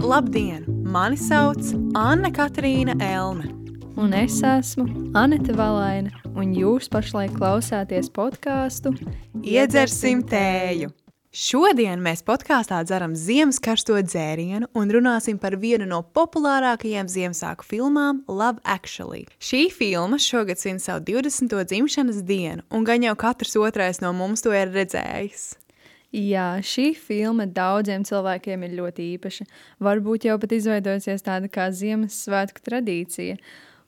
Labdien! Mani sauc Anna Katrīna Elme. Un es esmu Anita Valaina, un jūs pašlaik klausāties podkāstu Iedzersim tēju! Šodien mēs podkāstā dzeram ziemas karsto dzērienu un runāsim par vienu no populārākajām Ziemassvētku filmām, Love Actually. Šī filma šogad svin savu 20. dzimšanas dienu, un gan jau katrs otrais no mums to ir redzējis. Jā, šī filma daudziem cilvēkiem ir ļoti īpaša. Varbūt jau pat izveidojusies tāda kā Ziemassvētku tradīcija.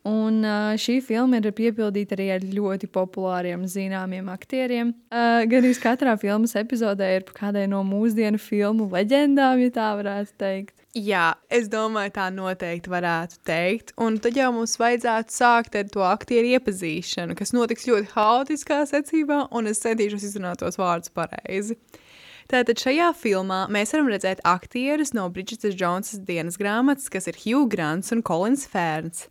Un uh, šī filma ir piepildīta arī ar ļoti populāriem, zināmiem aktieriem. Uh, gan arī katrā filmas epizodē ir kādai no mūsdienu filmu leģendām, ja tā varētu teikt. Jā, es domāju, tā noteikti varētu teikt. Un tad jau mums vajadzētu sākt ar to aktieru iepazīšanu, kas notiks ļoti haotiskā secībā, un es centīšos izrunāt tos vārdus pareizi. Tātad šajā filmā mēs varam redzēt aktierus no Bridžetas Džonsas dienas grāmatas, kas ir Hugh Grants un Kolins Fērns.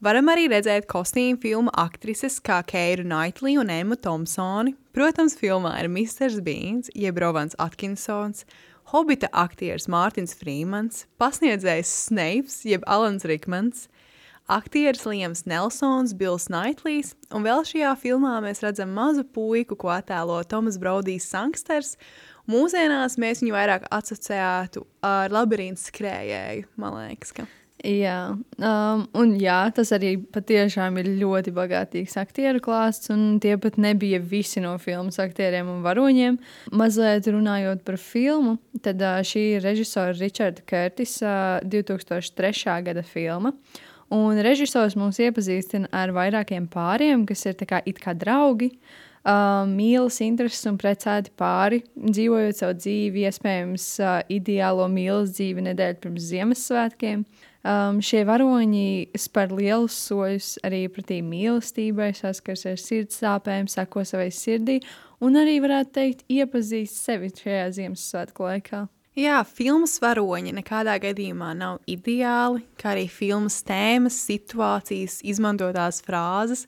Varam arī redzēt kostīmu filmu aktrises kā Keiru Knightley un Emma Thompsoni. Protams, filmā ir Mr. Beans, jeb Rovans Atkinsons, Hobita aktieris Mārtiņš Frīmans, pasniedzējs Snapes, jeb Alans Rikmans, aktieris Liams Nelsons, Bills Knightlijs, un vēl šajā filmā mēs redzam mazu puiku, ko attēlo Tomas Braudijs Sanksters, Mūsdienās mēs viņu vairāk asociētu ar labirintu skrējēju, man liekas. Ka. Jā, um, un jā, tas arī patiešām ir ļoti bagātīgs aktieru klāsts, un tie pat nebija visi no filmas aktieriem un varoņiem. Mazliet runājot par filmu, tad uh, šī ir režisora Richarda Curtisa uh, 2003. gada filma. Un režisors mums iepazīstina ar vairākiem pāriem, kas ir kā, kā draugi. Uh, uh, mīlas, intereses un precēti pāri, dzīvojot savu dzīvi, iespējams, uh, ideālo mīlas dzīvi nedēļu pirms Ziemassvētkiem. Um, šie varoņi spēr lielus soļus arī pretī mīlestībai, saskars ar sirds sāpēm, sako savai sirdī un arī, varētu teikt, iepazīst sevi šajā Ziemassvētku laikā. Jā, filmas varoņi nekādā gadījumā nav ideāli, kā arī filmas tēmas, situācijas, izmantotās frāzes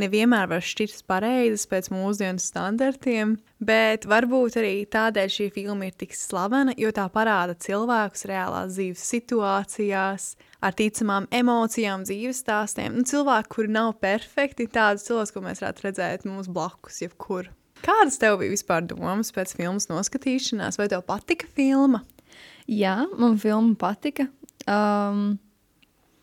nevienmēr var šķirt pareizas pēc mūsdienu standartiem, bet varbūt arī tādēļ šī filma ir tik slavena, jo tā parāda cilvēkus reālās dzīves situācijās, ar ticamām emocijām, dzīves stāstiem. Nu, cilvēki, kuri nav perfekti, tādus cilvēkus, ko mēs varētu redzēt mums blakus, jebkur. Kādas tev bija vispār domas pēc filmas noskatīšanās, vai tev patika filma? Jā, man filma patika. Um,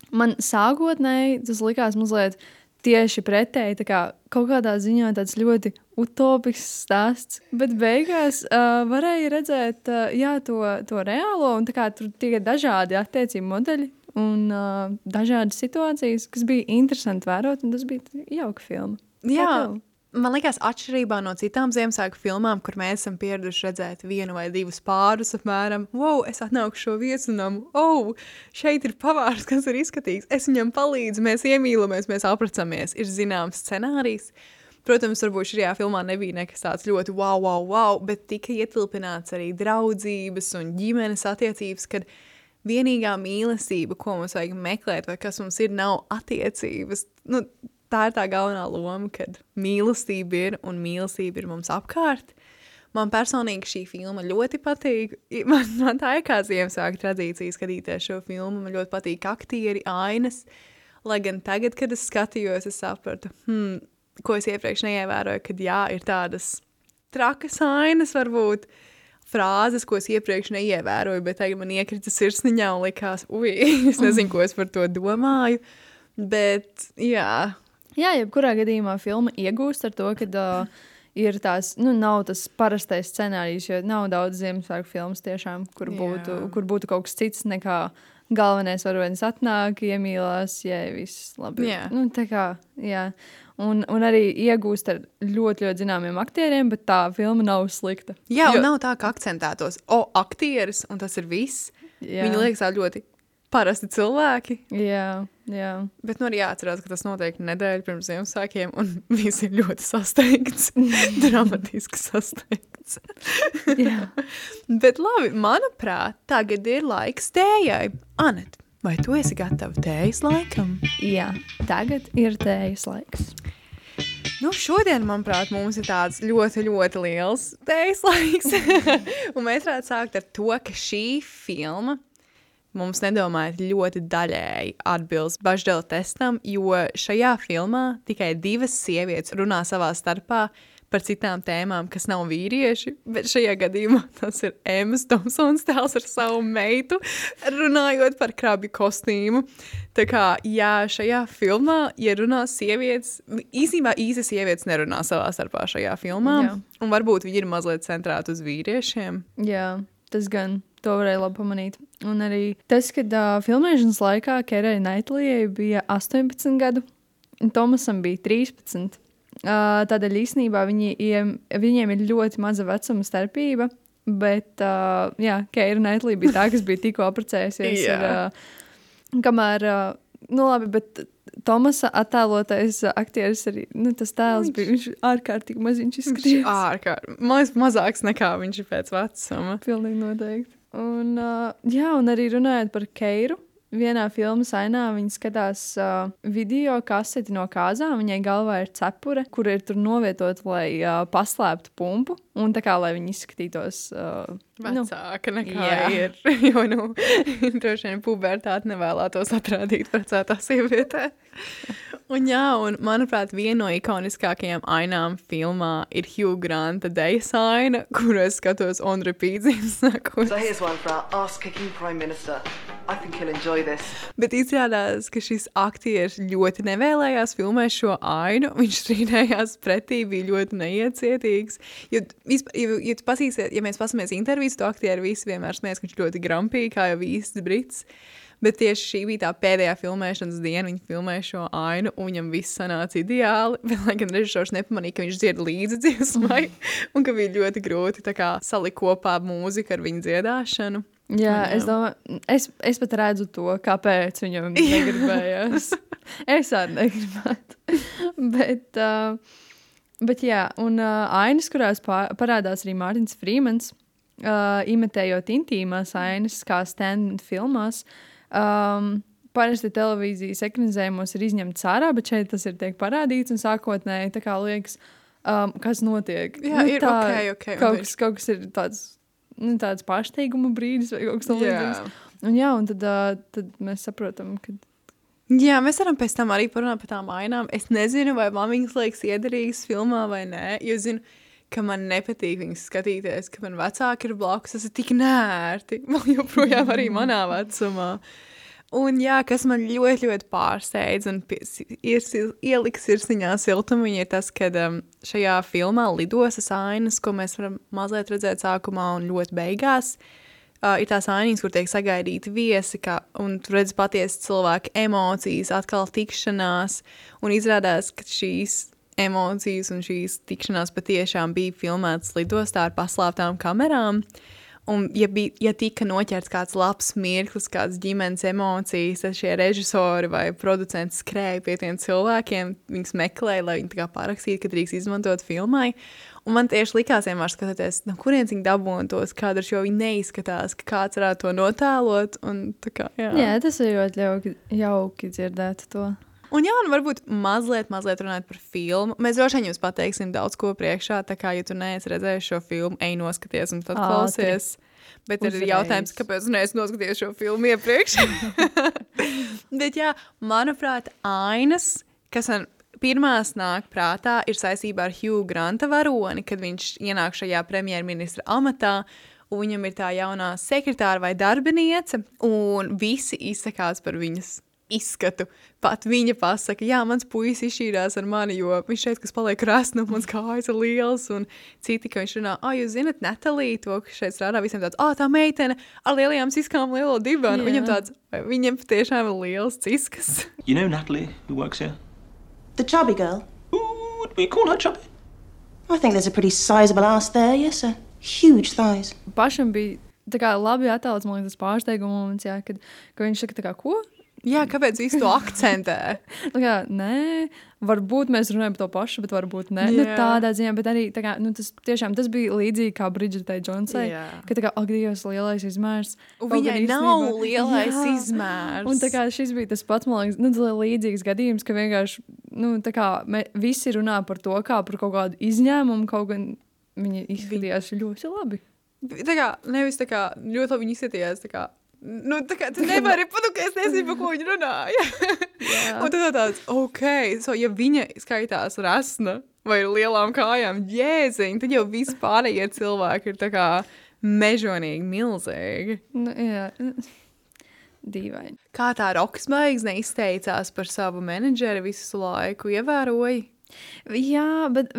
man sākotnēji tas likās mazliet tieši pretēji. Kā, kaut kādā ziņā tāds ļoti utopisks stāsts, bet beigās uh, varēja redzēt uh, jā, to, to reālo, un kā, tur tikai dažādi attiecību modeļi un uh, dažādas situācijas, kas bija interesanti vērot, un tas bija jauka filma. Jā, Man liekas, atšķirībā no citām Ziemassvētku filmām, kur mēs esam pieraduši redzēt vienu vai divus pārus, apmēram, wow, es atnāku šo viesunamu, oh, šeit ir pavārs, kas ir izskatīgs, es viņam palīdzu, mēs iemīlamies, mēs apracamies. Ir zināms scenārijs. Protams, varbūt šajā filmā nebija nekas tāds ļoti wow, wow, wow, bet tika ietilpināts arī draudzības un ģimenes attiecības, kad vienīgā mīlestība, ko mums vajag meklēt, vai kas mums ir, nav attiecības. Nu, tā ir tā galvenā loma, kad mīlestība ir un mīlestība ir mums apkārt. Man personīgi šī filma ļoti patīk. Man, man tā ir kā Ziemassvētku tradīcija skatīties šo filmu. Man ļoti patīk aktieri, ainas. Lai gan tagad, kad es skatījos, es sapratu, hmm, ko es iepriekš neievēroju, kad jā, ir tādas trakas ainas, varbūt frāzes, ko es iepriekš neievēroju, bet tagad man iekrita sirsniņā un likās, ui, es nezinu, ko es par to domāju. Bet, jā, Jā, jebkurā gadījumā filma iegūst ar to, ka uh, ir tās, nu, nav tas parastais scenārijs, jo nav daudz Ziemassvētku filmas tiešām, kur būtu, jā. kur būtu kaut kas cits nekā galvenais varonis atnāk, iemīlās, ja viss labi. Jā. Nu, tā kā, jā. Un, un arī iegūst ar ļoti, ļoti zināmiem aktieriem, bet tā filma nav slikta. Jā, jo... un nav tā, ka akcentētos, o, aktieris, un tas ir viss. Jā. Viņi liekas tā ļoti parasti cilvēki. Jā, jā. Bet nu arī jāatcerās, ka tas notiek nedēļu pirms Ziemassvētkiem, un viss ir ļoti sasteigts. Dramatiski sasteigts. Bet labi, manuprāt, tagad ir laiks tējai. Anet, vai tu esi gatava tējas laikam? Jā, tagad ir tējas laiks. Nu, šodien, manuprāt, mums ir tāds ļoti, ļoti liels tējas laiks. un mēs varētu sākt ar to, ka šī filma mums nedomājot ļoti daļēji atbilst Baždela testam, jo šajā filmā tikai divas sievietes runā savā starpā par citām tēmām, kas nav vīrieši, bet šajā gadījumā tas ir Emmas Thompsons tēls ar savu meitu, runājot par krabju kostīmu. Tā kā, jā, šajā filmā, ja runā sievietes, īsībā īsi sievietes nerunā savā starpā šajā filmā, jā. un varbūt viņi ir mazliet centrēti uz vīriešiem. Jā, tas gan. To varēja labi pamanīt. Un arī tas, ka uh, filmēšanas laikā Kerai Naitlijai bija 18 gadu, un Tomasam bija 13. Uh, tādēļ īsnībā viņiem, viņiem ir ļoti maza vecuma starpība. Bet, uh, jā, Keira Naitlī bija tā, kas bija tikko apprecējusies. ar, uh, kamēr, uh, nu labi, bet Tomasa attēlotais aktieris arī, nu, tas tēls viņš... bija, viņš ārkārtīgi maziņš izskatījās. Ārkārtīgi, maz, mazāks nekā viņš ir pēc vecuma. Pilnīgi noteikti. Un, uh, jā, un arī runājot par Keiru, Vienā filmas ainā viņa skatās uh, video kaseti no kāzām. Viņai galvā ir cepure, kur ir tur novietota, lai uh, paslēptu pumpu. Un tā kā lai viņi izskatītos uh, vecāka nu, nekā jā. ir. Jo, nu, droši vien pubertāte nevēlētos atrādīt precētā sievietē. Un, jā, un manuprāt, viena no ikoniskākajām ainām filmā ir Hugh Granta dejas aina, kur es skatos on repeat zīmes. So here's one for our ass-kicking prime minister. Bet izrādās, ka šis aktieris ļoti nevēlējās filmēt šo ainu. Viņš strīdējās pretī, bija ļoti neiecietīgs. Jo, ja, ja, pasīsiet, ja mēs paskatāmies intervijas, to aktieru visi vienmēr smējas, ka viņš ļoti grampīgi, kā jau īsts brits. Bet tieši šī bija tā pēdējā filmēšanas diena. Viņa filmēja šo ainu, un viņam viss sanāca ideāli. Bet, lai gan režisors nepamanīja, ka viņš dzied līdzi dziesmai, un ka bija ļoti grūti salikt kopā mūziku ar viņa dziedāšanu. Jā, es domāju, es, es pat redzu to, kāpēc viņam negribējās. es arī negribētu. bet, uh, bet, jā, un uh, ainas, kurās parādās arī Mārtiņš Frīmans, uh, imitējot intīmās ainas, kā stand filmās. Um, Parasti televīzijas ekranizējumos ir izņemts ārā, bet šeit tas ir tiek parādīts un sākotnēji tā kā liekas, um, kas notiek. Jā, nu, ir tā, okay, okay, kaut, kas, kaut kas ir tāds nu, tāds pārsteiguma brīdis vai kaut kas tamlīdzīgs. Un, jā, un tad, uh, tad mēs saprotam, ka. Jā, mēs varam pēc tam arī parunāt par tām ainām. Es nezinu, vai man viņas liekas iederīgas filmā vai nē, jo zinu, ka man nepatīk viņas skatīties, ka man vecāki ir blakus. Tas ir tik nērti. Man joprojām arī manā vecumā. Un jā, kas man ļoti, ļoti pārsteidz un ir, ielika sirsniņā siltumiņā, ir tas, ka um, šajā filmā lidostas ainas, ko mēs varam mazliet redzēt sākumā un ļoti beigās, uh, ir tās ainas, kur tiek sagaidīti viesi, kā, un tur redz patiesi cilvēku emocijas, atkal tikšanās, un izrādās, ka šīs emocijas un šīs tikšanās patiešām bija filmētas lidostā ar paslēptām kamerām. Un, ja, bija, ja tika noķerts kāds labs mirklis, kādas ģimenes emocijas, tad šie režisori vai producenti skrēja pie tiem cilvēkiem, viņus meklēja, lai viņi parakstītu, ka drīkst izmantot filmai. Un man tieši likās, vienmēr skatoties, no kurienes viņi dabūna tos kadrus, jo viņi neizskatās, ka kāds varētu to notēlot. Un, kā, jā. jā, tas ir ļoti jauki, jauki dzirdēt to. Un, jā, un varbūt mazliet, mazliet runāt par filmu. Mēs droši vien jums pateiksim daudz ko priekšā. Tā kā, ja tu neesi redzējis šo filmu, ej noskaties un tad Ātri. klausies. Bet Uzreiz. ir jautājums, kāpēc neesmu noskatījies šo filmu iepriekš. Bet, jā, manuprāt, ainas, kas man pirmās nāk prātā, ir saistībā ar Hugh Granta varoni, kad viņš ienāk šajā premjerministra amatā. Un viņam ir tā jaunā sekretāra vai darbiniece, un visi izsakās par viņas izskatu. Pat viņa pasaka, jā, mans puisis izšķīrās ar mani, jo viņš šeit, kas paliek krasnu, mans kājas ir liels, un citi, ka viņš runā, ah, jūs zinat, Natalija, to, ka šeit strādā visiem tāds, ah, tā meitene ar lielajām ciskām, lielo dibanu. Yeah. Viņam tāds, viņam patiešām ir liels ciskas. You know Natalie, who works here? The chubby girl? Ooh, would we call her chubby? I think there's a pretty sizable ass there, yes, sir. Huge thighs. Pašam bija tā kā labi attēlots, man liekas, pārsteigums, jā, kad, kad viņš saka, tā kā, ko? Jā, kāpēc viņš to akcentē? kā, nē, varbūt mēs runājam par to pašu, bet varbūt ne. Nu, tādā ziņā, bet arī kā, nu, tas, tiešām, tas bija līdzīgi kā Bridžetai Džonsai. Ka tā kā, ak, Dievs, lielais izmērs. Viņai nav lielais jā. izmērs. Un kā šis bija tas pats, man liekas, nu, līdzīgs gadījums, ka vienkārši, nu, kā mē, visi runā par to kā par kaut kādu izņēmumu, kaut gan viņi izskatījās ļoti labi. Tā kā, nevis tā kā ļoti labi izskatījās, Nu, tā kā tu nevari pat, ka es nezinu, par ko viņa runāja. un tad tāds, ok, so ja viņa skaitās rasna vai ar lielām kājām jēziņ, tad jau vispārējie cilvēki ir tā kā mežonīgi milzīgi. Nu, jā. Dīvaini. Kā tā rokas zvaigzne izteicās par savu menedžeri visu laiku, ievēroji? Jā, bet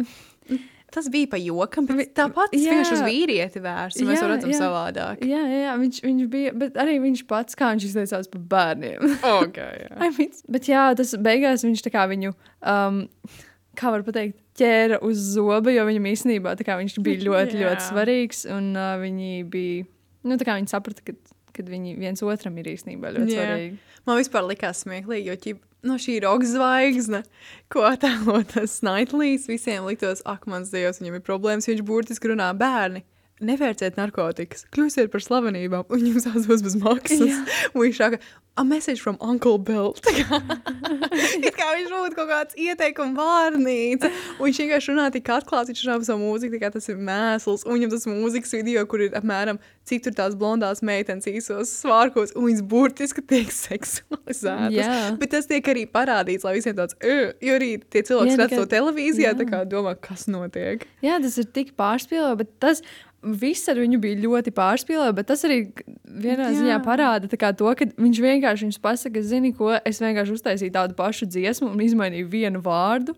Tas bija pa jokam, bet tāpat tas vienkārši uz vīrieti vērsts, mēs Jā, to redzam jā. savādāk. jā, jā, jā viņš, viņš bija, bet arī viņš pats, kā viņš izteicās par bērniem. Okay, jā. I mean, bet jā, tas beigās viņš tā kā viņu, um, kā var pateikt, ķēra uz zoba, jo viņam īstenībā kā viņš bija ļoti, Jā. ļoti svarīgs, un uh, viņi bija, nu tā kā viņi saprata, ka kad viņi viens otram ir īstenībā ļoti Jā. svarīgi. Man vispār likās smieklīgi, jo ķip, no šī roka zvaigzne, ko attēlo tas Snaitlīs, visiem liktos, ak, mans dievs, viņam ir problēmas, viņš burtiski runā bērni. Nevērciet narkotikas, kļūsiet par slavenībām, un jums tās būs bez maksas. Jā. A message from Uncle Bill. It kā viņš būtu kaut kāds ieteikuma vārnīca. Un viņš vienkārši runā tik atklāts, viņš runā par savu mūziku, kā tas ir mēsls. Un viņam tas mūzikas video, kur ir apmēram cik tur tās blondās meitenes īsos svārkos, un viņas burtiski tiek seksualizētas. Jā. Bet tas tiek arī parādīts, lai visiem tāds, jo arī tie cilvēki Jā, redz to televīzijā, jā. tā kā domā, kas notiek. Jā, tas ir tik pārspīlēts, bet tas viss ar viņu bija ļoti pārspīlēts. Bet tas arī vienā Jā. Jā. ziņā parāda to, ka viņš vienkārši jums pasaka, zini, ko es vienkārši uztaisīju tādu pašu dziesmu un izmainīju vienu vārdu.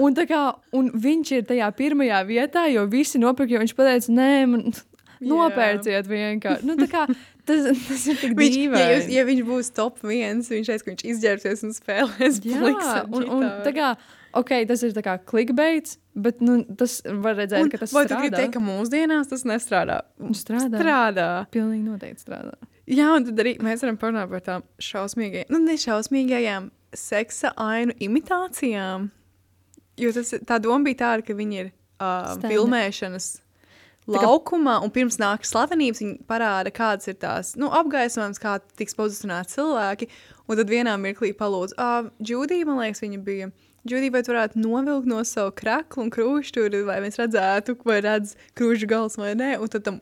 Un, tā kā, un viņš ir tajā pirmajā vietā, jo visi nopirka, jo viņš pateica, nē, man nopērciet vienkārši. Nu, tā kā, tas, tas ir tik Viņš, ja, jūs, dīvaini. ja viņš būs top viens, viņš teiks, ka viņš izģērbsies un spēlēs Jā, un, un tā kā, ok, tas ir kā clickbaits, bet nu, tas var redzēt, Un ka tas vai tu gribi teikt, ka mūsdienās tas nestrādā? Strādā. Strādā. Pilnīgi noteikti strādā. Jā, un tad arī mēs varam parunāt par tām šausmīgajām, nu, nešausmīgajām seksa ainu imitācijām. Jo tas, tā doma bija tāda, ka viņi ir uh, Stand-up. filmēšanas laukumā, un pirms nāk slavenības, viņi parāda, kādas ir tās nu, apgaismojums, kā tiks pozicionēti cilvēki. Un tad vienā mirklī palūdz, ah, Džudija, man liekas, viņa bija. Džudija, vai tu varētu novilkt no savu kraklu un krūšķuri, lai mēs redzētu, vai redz krūšķu gals vai nē, un tad tam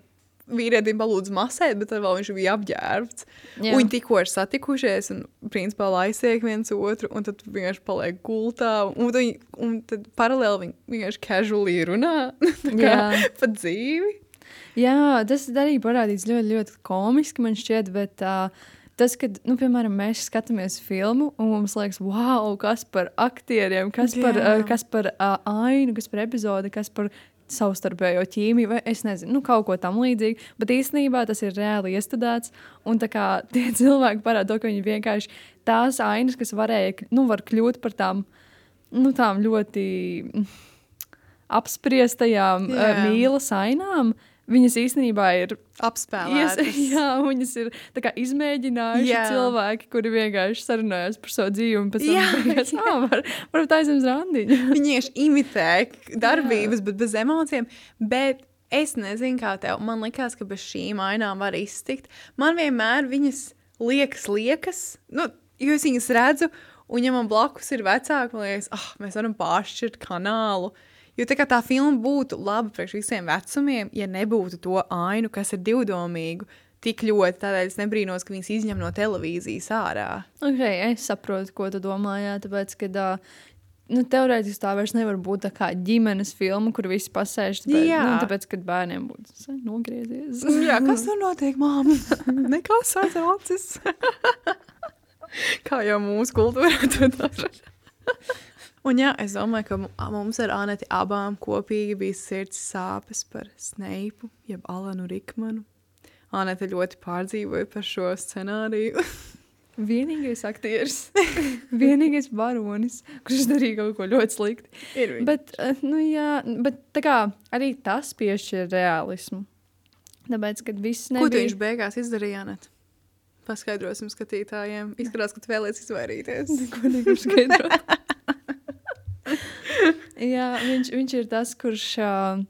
vīrietim palūdz masēt, bet tad vēl viņš bija apģērbts. Un Viņi tikko ir satikušies un, principā, laisiek viens otru, un tad vienkārši paliek gultā, un, un, viņi- un tad paralēli viņi vienkārši casually runā Jā. pa dzīvi. Jā, tas arī parādīts ļoti, ļoti komiski, man šķiet, bet uh, tas, kad, nu, piemēram, mēs skatāmies filmu un mums liekas, wow, kas par aktieriem, kas par, Jā. uh, kas par uh, ainu, kas par epizodi, kas par savstarpējo ķīmiju, vai es nezinu, nu, kaut ko tam līdzīgu. Bet īstenībā tas ir reāli iestudēts. Un tā kā tie cilvēki parāda to, ka viņi vienkārši tās ainas, kas varēja, nu, var kļūt par tām, nu, tām ļoti mm, apspriestajām uh, Jā. mīlas ainām. Viņas īstenībā ir Apspēlētas. jā, viņas ir tā kā izmēģinājuši Jā. cilvēki, kuri vienkārši sarunājas par savu dzīvi un pēc tam Jā, beigās, "Ā, var, varbūt aizem uz randiņu. Viņi vienkārši imitē darbības, bet bez emocijām. Bet es nezinu, kā tev. Man liekas, ka bez šīm ainām var iztikt. Man vienmēr viņas liekas, liekas, nu, jo es viņas redzu, un ja man blakus ir vecāki, man liekas, ah, mēs varam pāršķirt kanālu. Jo tā kā tā filma būtu laba priekš visiem vecumiem, ja nebūtu to ainu, kas ir divdomīgu, tik ļoti. Tādēļ es nebrīnos, ka viņas izņem no televīzijas ārā. Okay, es saprotu, ko tu domā. Jā, tāpēc, ka uh, nu, teorētiski tā vairs nevar būt tā kā ģimenes filma, kur visi pasēž. Tāpēc, Jā. nu, tāpēc kad bērniem būtu nogriezies. Jā, kas tur notiek, māma? Nekas acis. Kā jau mūsu kultūrā to dara. Un jā, es domāju, ka mu- mums ar Aneti abām kopīgi bija sirds sāpes par Sneipu, jeb Alanu Rikmanu. Anete ļoti pārdzīvoja par šo scenāriju. Vienīgais aktieris, vienīgais varonis, kurš darīja kaut ko ļoti sliktu. Ir viņa. Bet, eh, nu, jā, bet tā kā, arī tas piešķir realismu. Tāpēc, kad viss Ko nebija... viņš beigās izdarīja, Anet? Paskaidrosim skatītājiem. Izskatās, ka tu vēlēsies izvairīties. Ko negribu skaidrot? Jā, viņš, viņš ir tas, kurš uh,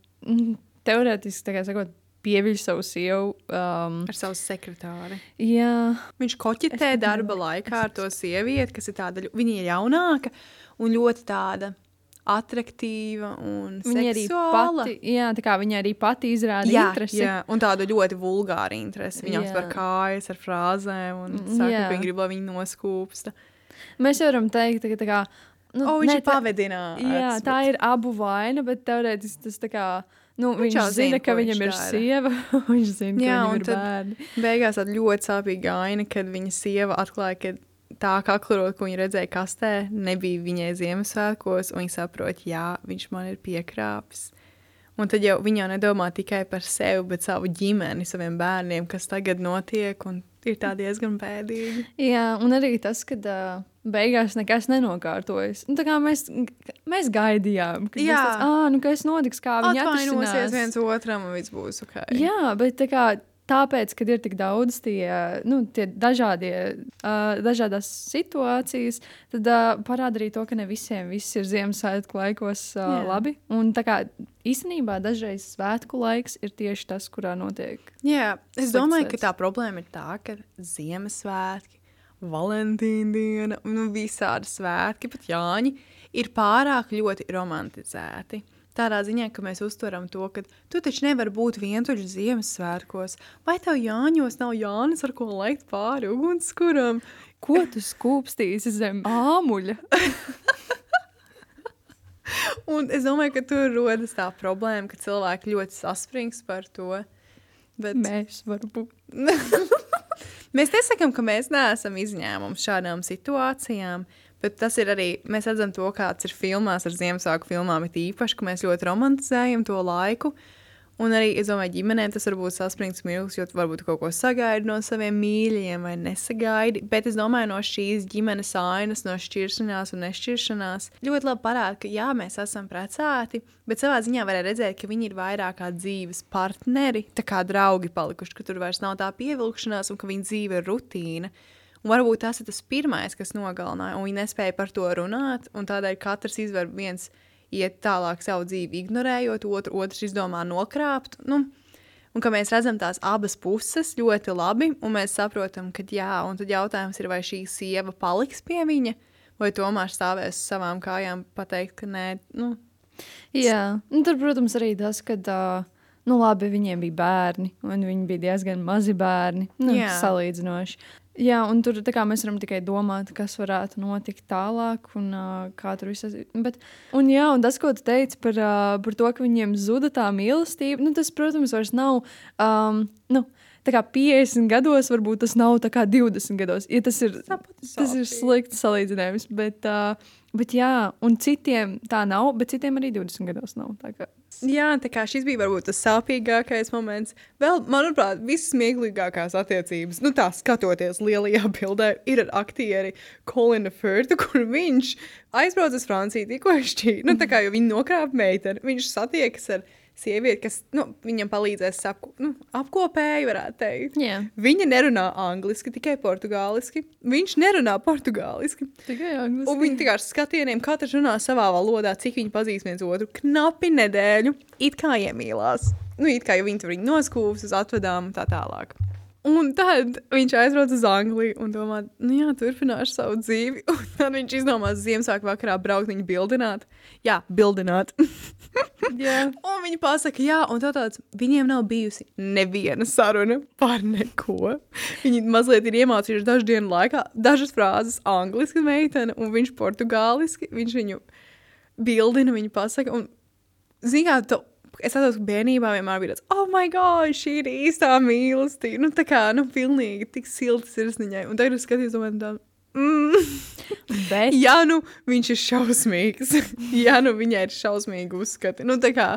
teorētiski, sakot, pieviļ savu sievu. Um, Ar savu sekretāri. jā, Viņš Es koķitē pat darba laikā ar to sievieti, kas ir tāda, viņa ir jaunāka un ļoti tāda attraktīva un Viņa arī seksuāla. pati, jā, tā kā viņa arī pati izrāda Jā, interesi. jā, un tādu ļoti vulgāru interesi. Viņa aptver kājas ar frāzēm un Mm, saka, jā. ka viņa grib, lai viņa noskūpsta. Mēs varam teikt, ka tā kā. Nu, O, viņš ne, ir pavadināts. Jā, tā ir abu vaina, bet teorētiski tas tā kā. Nu, viņš jau viņš zina, zina, ka viņš viņam ir dara. sieva. viņš zina, ka Jā, viņam ir bērni. Beigās tāda ļoti sāpīga aina, kad viņa sieva atklāja, ka tā kaklarot, ko viņa redzēja kastē, nebija viņai Ziemassvētkos, viņa saprot, jā, viņš man ir piekrāpis. Un tad jau viņa jau nedomā tikai par sevi, bet savu ģimeni, saviem bērniem, kas tagad notiek, ir tā diezgan bēdīgi. Jā, un arī tas, ka uh, beigās nekas nenokārtojas. Nu, mēs, mēs gaidījām, ka, Jā. tas, ah, nu, kas notiks, kā viņi Atvainosies viens otram, un viss būs ok. Jā, bet tā kā, tāpēc, kad ir tik daudz tie, nu, tie dažādie, uh, dažādas situācijas, tad uh, parāda arī to, ka ne visiem viss ir Ziemassvētku laikos uh, Jā. labi. Un tā kā īstenībā dažreiz svētku laiks ir tieši tas, kurā notiek. Jā, es domāju, ka tā problēma ir tā, ka Ziemassvētki, Valentīna diena, nu, visādi svētki, pat Jāņi, ir pārāk ļoti romantizēti. Tādā ziņā, ka mēs uztveram to, ka tu taču nevari būt vientuļš Ziemassvētkos, vai tev Jāņos nav Jānis, ar ko lekt pāri ugunskuram? Ko tu skūpstīsi zem āmuļa? Un es domāju, ka tur rodas tā problēma, ka cilvēki ļoti saspringst par to. Bet... Mēs varam būt. Mēs nesakām, ka mēs neesam izņēmums šādām situācijām, bet tas ir arī, mēs redzam to, kāds ir filmās ar Ziemassvētku filmām, ir īpaši, ka mēs ļoti romantizējam to laiku. Un arī, es domāju, ģimenē tas var būt saspringts mirklis, jo varbūt kaut ko sagaidi no saviem mīļajiem vai nesagaidi. Bet es domāju, no šīs ģimenes ainas, no šķiršanās un nešķiršanās, ļoti labi parāda, ka jā, mēs esam precēti, bet savā ziņā varēja redzēt, ka viņi ir vairāk kā dzīves partneri, tā kā draugi palikuši, ka tur vairs nav tā pievilkšanās un ka viņa dzīve ir rutīna. Un varbūt tas ir tas pirmais, kas nogalināja, un viņi nespēja par to runāt, un tādēļ katrs izver viens iet tālāk savu dzīvi, ignorējot otru, otrs izdomā nokrāpt. Nu, un ka mēs redzam tās abas puses ļoti labi, un mēs saprotam, ka jā, un tad jautājums ir, vai šī sieva paliks pie viņa, vai tomēr stāvēs uz savām kājām, pateikt, ka nē, nu, Jā, un tur, protams, arī tas, ka, uh, nu, labi, viņiem bija bērni, un viņi bija diezgan mazi bērni, nu, Jā. salīdzinoši. Jā, un tur kā mēs varam tikai domāt, kas varētu notikt tālāk, un uh, kā tur viss ir. Un, jā, un tas, ko tu teici par, uh, par to, ka viņiem zuda tā mīlestība, nu, tas, protams, vairs nav. Um, nu, Tā kā 50 gados, varbūt tas nav tā kā 20 gados. Ja tas ir, Tāpat tas ir slikts salīdzinājums, bet, uh, bet jā, un citiem tā nav, bet citiem arī 20 gados nav. tā kā. Jā, tā kā šis bija varbūt tas sāpīgākais moments. Vēl, manuprāt, vissmieklīgākās attiecības, nu tā skatoties lielajā bildē, ir ar aktieri Kolinu Furtu, kur viņš aizbrauc uz Franciju tikko šķīri. Nu, tā kā jau viņi nokrāpa meiteni, viņš satiekas ar sievieti, kas nu, viņam palīdzēs apko, nu, apkopēji, varētu teikt. Jā, Viņa nerunā angliski, tikai portugāliski. Viņš nerunā portugāliski. tikai Un angliski. viņi tikai ar skatieniem katrs runā savā valodā, cik viņi pazīst viens otru. Knapi nedēļu, it kā iemīlās. Nu, it kā jau viņi tur noskūpst uz atvedām un tā tālāk. Un tad viņš aizbrauc uz Angliju un domā, nu jā, turpināšu savu dzīvi. Un tad viņš izdomās Ziemassvētku vakarā braukt viņu bildināt. Jā, bildināt. Jā. Un viņi pasaka, jā, un tā tāds viņiem nav bijusi neviena saruna par neko. Viņi mazliet ir iemācījušies dažu dienu laikā, dažas frāzes angliski meitene, un viņš portugāliski, viņš viņu bildina, viņa pasaka, un zināt, to, es atceros, ka bērnībā vienmēr bija tāds, oh, my God, šī ir īstā mīlestība. Nu, tā kā, nu, pilnīgi tik silta sirsniņai. Un tagad es skatījos, domāju, tā, mm. Bet, Ja nu viņš ir šausmīgs, ja nu viņai ir šausmīgi uzskati, nu tā kā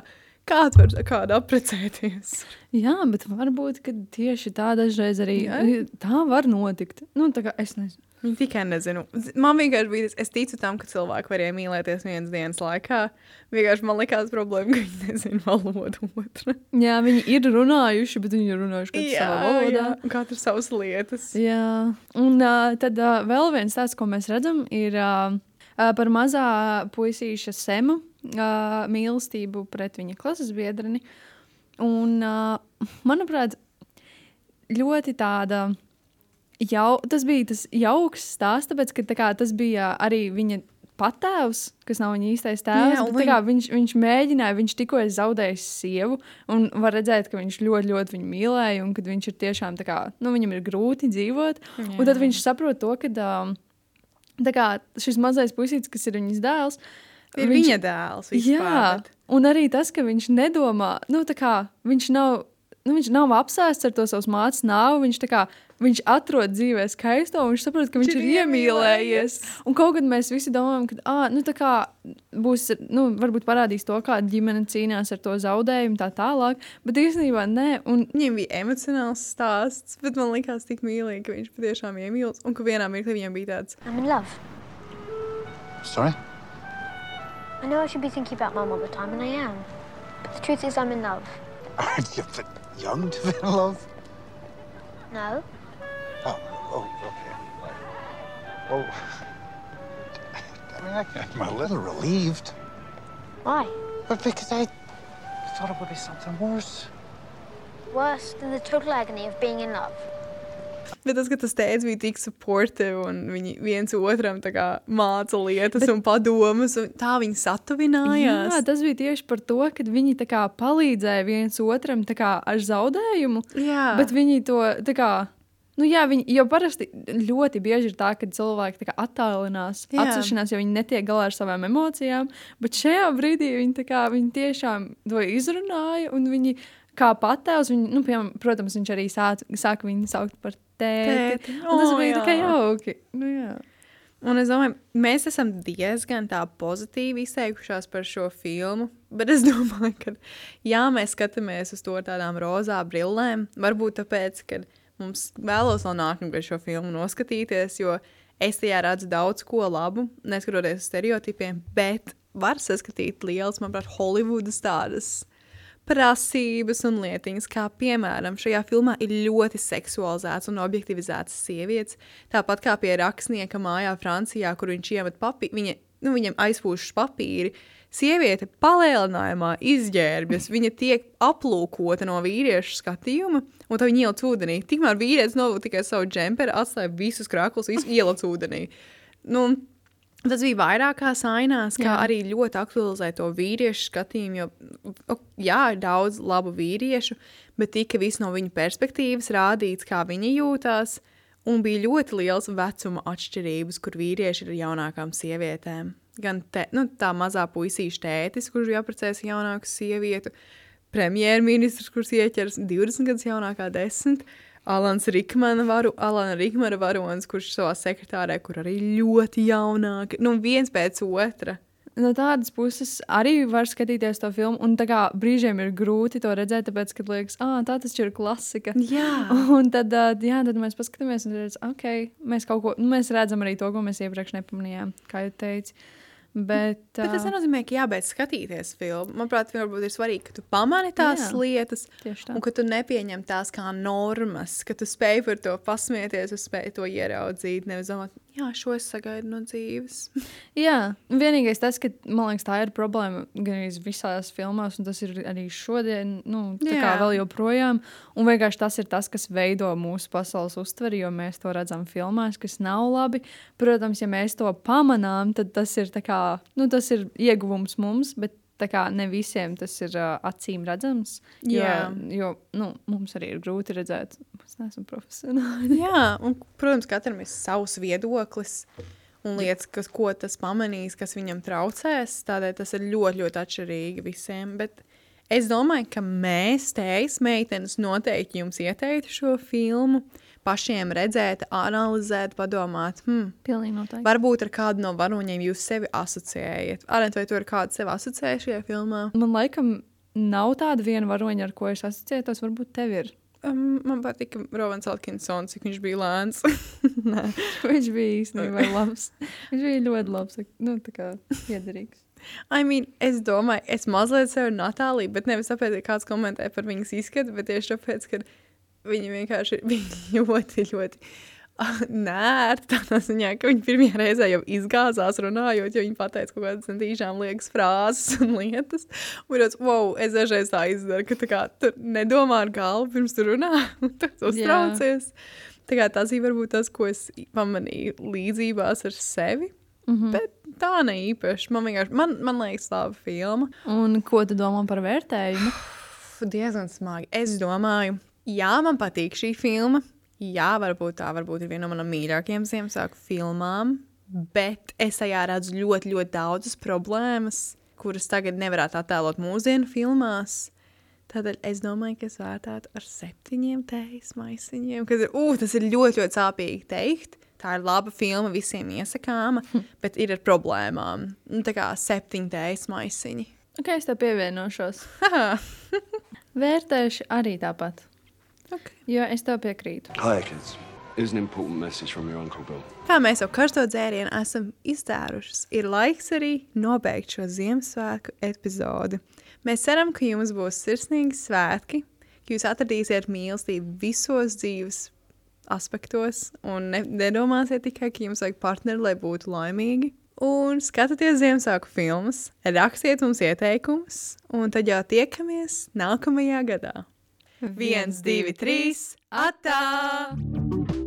kāds var kādu apprecēties. jā, bet varbūt tieši tā dažreiz arī Jā. tā var notikt. Nu, tā kā es nezinu. Viņa tikai nezinu. Man vienkārši bija tas, es ticu tam, ka cilvēki var iemīlēties vienas dienas laikā. Vienkārši man likās problēma, ka viņi nezina valodu otru. Jā, viņi ir runājuši, bet viņi ir runājuši katrs savā valodā. un katrs savas lietas. Jā, un uh, tad uh, vēl viens tāds, ko mēs redzam, ir uh, par mazā puisīša semu uh, mīlestību pret viņa klases biedreni. Un, uh, manuprāt, ļoti tāda. Jau, tas bija tas jauks stāsts, tāpēc, ka tā kā, tas bija arī viņa patēvs, kas nav viņa īstais tēvs. Jā, Jā, bet, kā, viņš, viņš mēģināja, viņš tikko ir zaudējis sievu, un var redzēt, ka viņš ļoti, ļoti viņu mīlēja, un ka viņš ir tiešām, tā kā, nu, viņam ir grūti dzīvot. Jā. Un tad viņš saprot to, ka um, tā kā, šis mazais puisītis, kas ir viņas dēls, Ir viņš- viņa dēls. Jā, vispār, bet- un arī tas, ka viņš nedomā, nu, tā kā viņš nav. Nu, viņš nav apsēsts ar to savas mātes nāvi. Viņš, kā, viņš atrod dzīvē skaisto, un viņš saprot, ka viņš ir ir iemīlējies. Un kaut kad mēs visi domājam, ka ah, nu, tā kā būs, nu, varbūt parādīs to, kā ģimene cīnās ar to zaudējumu, tā tālāk. Bet īstenībā nē, un Viņam bija emocionāls stāsts, bet man liekas, tik mīlīgi, ka viņš patiešām iemīlas. Un ka vienā mirklī viņam bija tāds, I'm in love. Sorry? I know I should be thinking about mum all the time, and I am. But the truth is, I'm in love. Aren't you a bit young to be in love? No? Oh, oh, okay. Oh. I mean, I, I'm a little relieved. Why? But because I thought it would be something worse. Worse than the total agony of being in love. Bet tas, ka tas tēvs bija tik supportive un viņi viens otram māca lietas Bet... un padomus, un tā viņi satuvinājās. jā, tas bija tieši par to, ka viņi kā palīdzēja viens otram kā ar zaudējumu. Jā. Bet viņi to tā kā. Nu, jā, viņi, jo parasti ļoti bieži ir tā, ka cilvēki attālinās, atsevišķinās, jo viņi netiek galā ar savām emocijām. Bet šajā brīdī viņi, kā, viņi tiešām to izrunāja, un viņi kā patēvs, viņi, nu, piemēram, protams, viņš arī sāka viņu saukt par tēti. Tēti. Un tas bija tā kā jā. jauki. Nu, jā. Un es domāju, mēs esam diezgan tā pozitīvi izteikušās par šo filmu. Bet es domāju, ka, ja mēs skatāmies uz to ar tādām rozā brillēm, varbūt tāpēc, ka mums vēlos vēl nākamgad šo filmu noskatīties, jo es tajā redzu daudz ko labu, neskatoties uz stereotipiem, bet var saskatīt liels, manuprāt, Holivudas tādas prasības un lietiņas, kā piemēram šajā filmā ir ļoti seksualizēts un objektivizēts sievietes. Tāpat kā pie rakstnieka mājā Francijā, kur viņš iemet papīru, viņa, nu, viņam aizpūšas papīri. Sieviete palielinājumā izģērbjas, viņa tiek aplūkota no vīriešu skatījuma, un tā viņa ieliec ūdenī. Tikmēr vīrietis novilka tikai savu džemperi, atstāja visus krāklus, visu ieliec ūdenī. Nu, Tas bija vairākās ainās, kā Jā. arī ļoti aktualizē to vīriešu skatījumu. Jo, jā, ir daudz labu vīriešu, bet tika viss no viņa perspektīvas rādīts, kā viņi jūtās. Un bija ļoti liels vecuma atšķirības, kur vīrieši ir jaunākām sievietēm. Gan te, nu, tā mazā puisīša tētis, kurš bija apprecējis jaunāku sievieti, premjerministrs, kurš ieķers 20 gadus jaunākā desmit. Alans Rikmana varu, Alana Rikmana varonis, kurš savā sekretārē, kur arī ļoti jaunāki, nu viens pēc otra. No tādas puses arī var skatīties to filmu, un tā kā brīžiem ir grūti to redzēt, tāpēc, ka liekas, ah, tā tas ir klasika. Jā. Un tad, jā, tad mēs paskatāmies, un redzam, ok, mēs kaut ko, nu, mēs redzam arī to, ko mēs iepriekš nepamanījām, kā jau teicu. Bet, Bet tas nenozīmē, ka jābeidz skatīties filmu. Manuprāt, varbūt ir svarīgi, ka tu pamani tās Jā. Lietas, tā. un ka tu nepieņem tās kā normas, ka tu spēj par to pasmieties, un spēj to ieraudzīt. Nevis domāt, jā, šo es sagaidu no dzīves. Jā, vienīgais tas, ka man liekas, tā ir problēma gan arī visās filmās, un tas ir arī šodien, nu, tā kā Jā. vēl joprojām. Un vienkārši tas ir tas, kas veido mūsu pasaules uztveri, jo mēs to redzam filmās, kas nav labi. Protams, ja mēs to pamanām, tad tas ir, kā, nu, tas ir ieguvums mums, bet tā kā ne visiem tas ir uh, acīm redzams. Jo, Jā. jo nu, mums arī ir grūti redzēt, mēs neesam profesionāli. jā, un, protams, katram ir savs viedoklis. Un lietas, kas, ko tas pamanīs, kas viņam traucēs, tādēļ tas ir ļoti, ļoti atšķirīgi visiem. Bet es domāju, ka mēs, tējas meitenes, noteikti jums ieteiktu šo filmu, pašiem redzēt, analizēt, padomāt, hmm, Pilnīgi noteikti. varbūt ar kādu no varoņiem jūs sevi asociējat. Arent, vai tu ar kādu sevi asociēji šajā filmā? Man laikam nav tāda viena varoņa, ar ko es asociētos, varbūt tev ir. Um, man patika Rovans Atkinsons, cik viņš bija lēns. Viņš bija īstenībā labs. Viņš bija ļoti labs. Nu, tā kā iederīgs. I mean, es domāju, es mazliet sev Natāliju, bet nevis tāpēc, ka kāds komentē par viņas izskatu, bet tieši tāpēc, ka viņa vienkārši ir viņa ļoti, ļoti ah, nērta. Tādā ziņā, ka viņa pirmajā reizē jau izgāzās runājot, jo viņa pateica kaut kādas centīšām liekas frāzes un lietas. Un es, wow, es dažreiz tā izdaru, ka tā kā tu nedomā ar galvu pirms tu runā, un tu uztraucies. Tā kā tas ir varbūt tas, ko es pamanīju līdzībās ar sevi. Mhm. Bet tā ne īpaši. Man vienkārši, man, man liekas, laba filma. Un ko tu domā par vērtējumu? Diezgan smagi. Es domāju, jā, man patīk šī filma. Jā, varbūt tā varbūt ir viena no manām mīļākajām Ziemassvētku filmām. Bet es tajā redzu ļoti, ļoti daudzas problēmas, kuras tagad nevarētu attēlot mūsdienu filmās. Tādēļ es domāju, ka es vērtētu ar septiņiem tējas maisiņiem. Kad, uh, tas ir ļoti, ļoti sāpīgi teikt. Tā ir laba filma, visiem iesakāma, bet ir ar problēmām. Nu, tā kā septiņi tējas maisiņi. Ok, es tev pievienošos. Vērtēšu arī tāpat. Okay. Jo es tev piekrītu. Hi, kids. Here's an important message from your Uncle Bill. Kā mēs jau karsto dzērienu esam izdērušas, ir laiks arī nobeigt šo Ziemassvētku epizodi. Mēs ceram, ka jums būs sirsnīgi svētki, ka jūs atradīsiet mīlestību visos dzīves aspektos un ne, nedomāsiet tikai, ka jums vajag partneri, lai būtu laimīgi. Un skatieties Ziemassvētku filmas, rakstiet mums ieteikumus, un tad jau tiekamies nākamajā gadā. 1, 2, 3, atā!